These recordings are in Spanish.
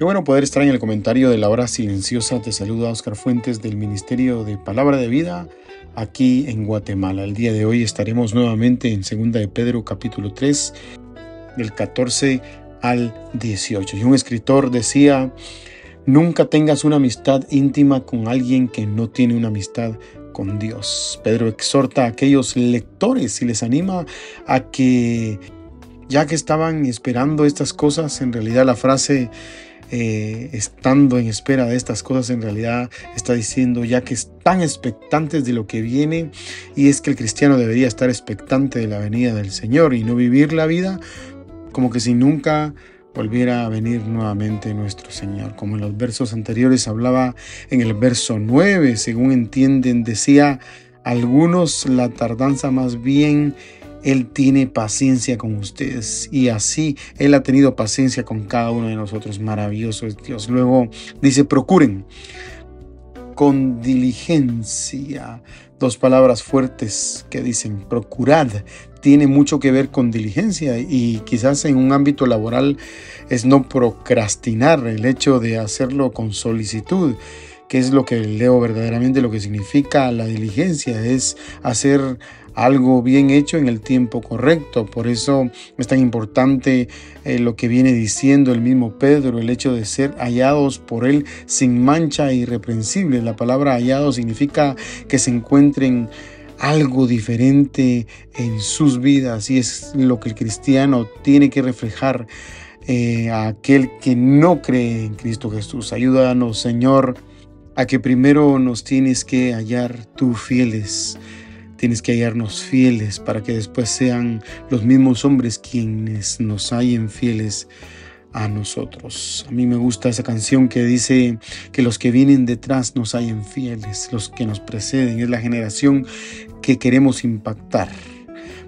Qué bueno poder estar en el comentario de la hora silenciosa. Te saluda Oscar Fuentes del Ministerio de Palabra de Vida aquí en Guatemala. El día de hoy estaremos nuevamente en Segunda de Pedro capítulo 3 del 14 al 18. Y un escritor decía, nunca tengas una amistad íntima con alguien que no tiene una amistad con Dios. Pedro exhorta a aquellos lectores y les anima a que ya que estaban esperando estas cosas, en realidad la frase eh, estando en espera de estas cosas, en realidad está diciendo ya que están expectantes de lo que viene y es que el cristiano debería estar expectante de la venida del Señor y no vivir la vida como que si nunca volviera a venir nuevamente nuestro Señor. Como en los versos anteriores hablaba en el verso 9, según entienden, decía algunos la tardanza más bien él tiene paciencia con ustedes y así Él ha tenido paciencia con cada uno de nosotros. Maravilloso es Dios. Luego dice, procuren con diligencia. Dos palabras fuertes que dicen procurad. Tiene mucho que ver con diligencia y quizás en un ámbito laboral es no procrastinar el hecho de hacerlo con solicitud que es lo que leo verdaderamente, lo que significa la diligencia, es hacer algo bien hecho en el tiempo correcto. Por eso es tan importante eh, lo que viene diciendo el mismo Pedro, el hecho de ser hallados por él sin mancha irreprensible. La palabra hallado significa que se encuentren algo diferente en sus vidas y es lo que el cristiano tiene que reflejar eh, a aquel que no cree en Cristo Jesús. Ayúdanos, Señor, a que primero nos tienes que hallar tú fieles Tienes que hallarnos fieles para que después sean los mismos hombres quienes nos hallen fieles a nosotros. A mí me gusta esa canción que dice que los que vienen detrás nos hallen fieles, los que nos preceden, es la generación que queremos impactar.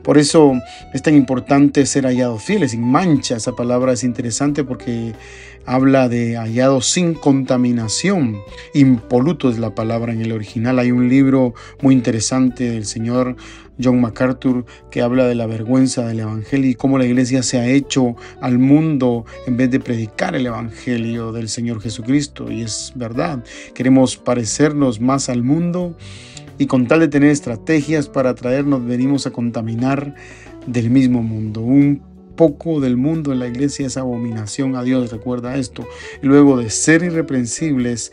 Por eso es tan importante ser hallados fieles, sin mancha. Esa palabra es interesante porque habla de hallados sin contaminación. Impoluto es la palabra en el original. Hay un libro muy interesante del señor John MacArthur que habla de la vergüenza del Evangelio y cómo la iglesia se ha hecho al mundo en vez de predicar el Evangelio del Señor Jesucristo. Y es verdad, queremos parecernos más al mundo y con tal de tener estrategias para atraernos venimos a contaminar del mismo mundo. Un poco del mundo en la iglesia es abominación a Dios, recuerda esto. luego de ser irreprensibles,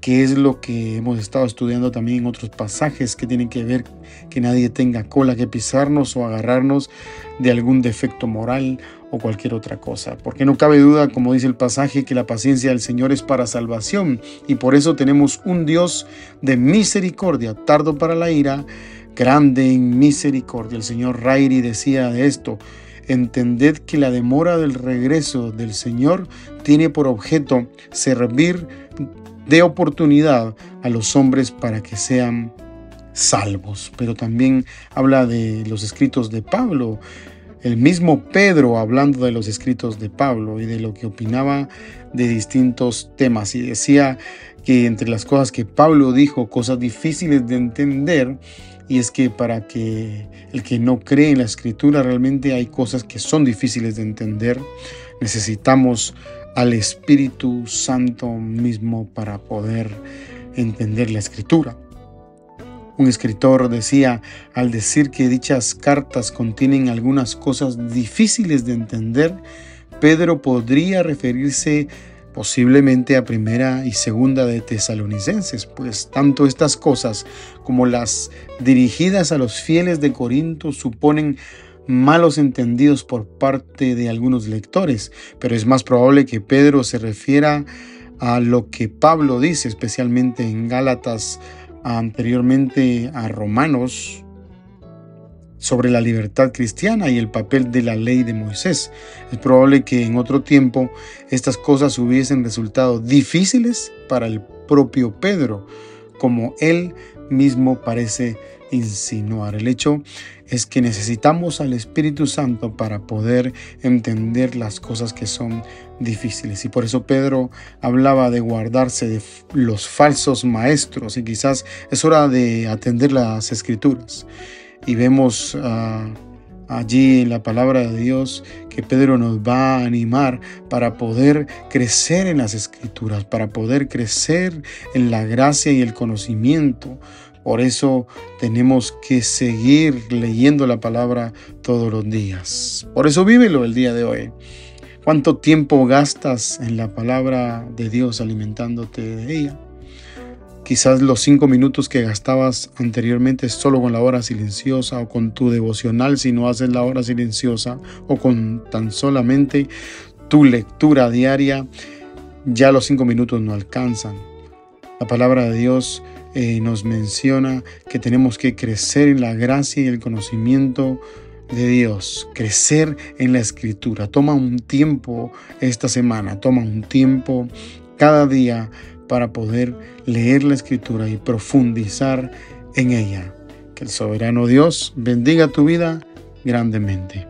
que es lo que hemos estado estudiando también en otros pasajes que tienen que ver que nadie tenga cola que pisarnos o agarrarnos de algún defecto moral o cualquier otra cosa. Porque no cabe duda, como dice el pasaje, que la paciencia del Señor es para salvación y por eso tenemos un Dios de misericordia, tardo para la ira, grande en misericordia. El Señor Rairi decía de esto, entended que la demora del regreso del Señor tiene por objeto servir de oportunidad a los hombres para que sean salvos. Pero también habla de los escritos de Pablo. El mismo Pedro hablando de los escritos de Pablo y de lo que opinaba de distintos temas y decía que entre las cosas que Pablo dijo, cosas difíciles de entender, y es que para que el que no cree en la escritura realmente hay cosas que son difíciles de entender, necesitamos al Espíritu Santo mismo para poder entender la escritura. Un escritor decía, al decir que dichas cartas contienen algunas cosas difíciles de entender, Pedro podría referirse posiblemente a primera y segunda de tesalonicenses, pues tanto estas cosas como las dirigidas a los fieles de Corinto suponen malos entendidos por parte de algunos lectores, pero es más probable que Pedro se refiera a lo que Pablo dice, especialmente en Gálatas anteriormente a Romanos sobre la libertad cristiana y el papel de la ley de Moisés. Es probable que en otro tiempo estas cosas hubiesen resultado difíciles para el propio Pedro, como él mismo parece insinuar. El hecho es que necesitamos al Espíritu Santo para poder entender las cosas que son difíciles. Y por eso Pedro hablaba de guardarse de los falsos maestros y quizás es hora de atender las escrituras. Y vemos ah, allí en la palabra de Dios que Pedro nos va a animar para poder crecer en las escrituras, para poder crecer en la gracia y el conocimiento por eso tenemos que seguir leyendo la palabra todos los días. Por eso vívelo el día de hoy. ¿Cuánto tiempo gastas en la palabra de Dios alimentándote de ella? Quizás los cinco minutos que gastabas anteriormente solo con la hora silenciosa o con tu devocional si no haces la hora silenciosa o con tan solamente tu lectura diaria, ya los cinco minutos no alcanzan. La palabra de Dios eh, nos menciona que tenemos que crecer en la gracia y el conocimiento de Dios, crecer en la escritura. Toma un tiempo esta semana, toma un tiempo cada día para poder leer la escritura y profundizar en ella. Que el soberano Dios bendiga tu vida grandemente.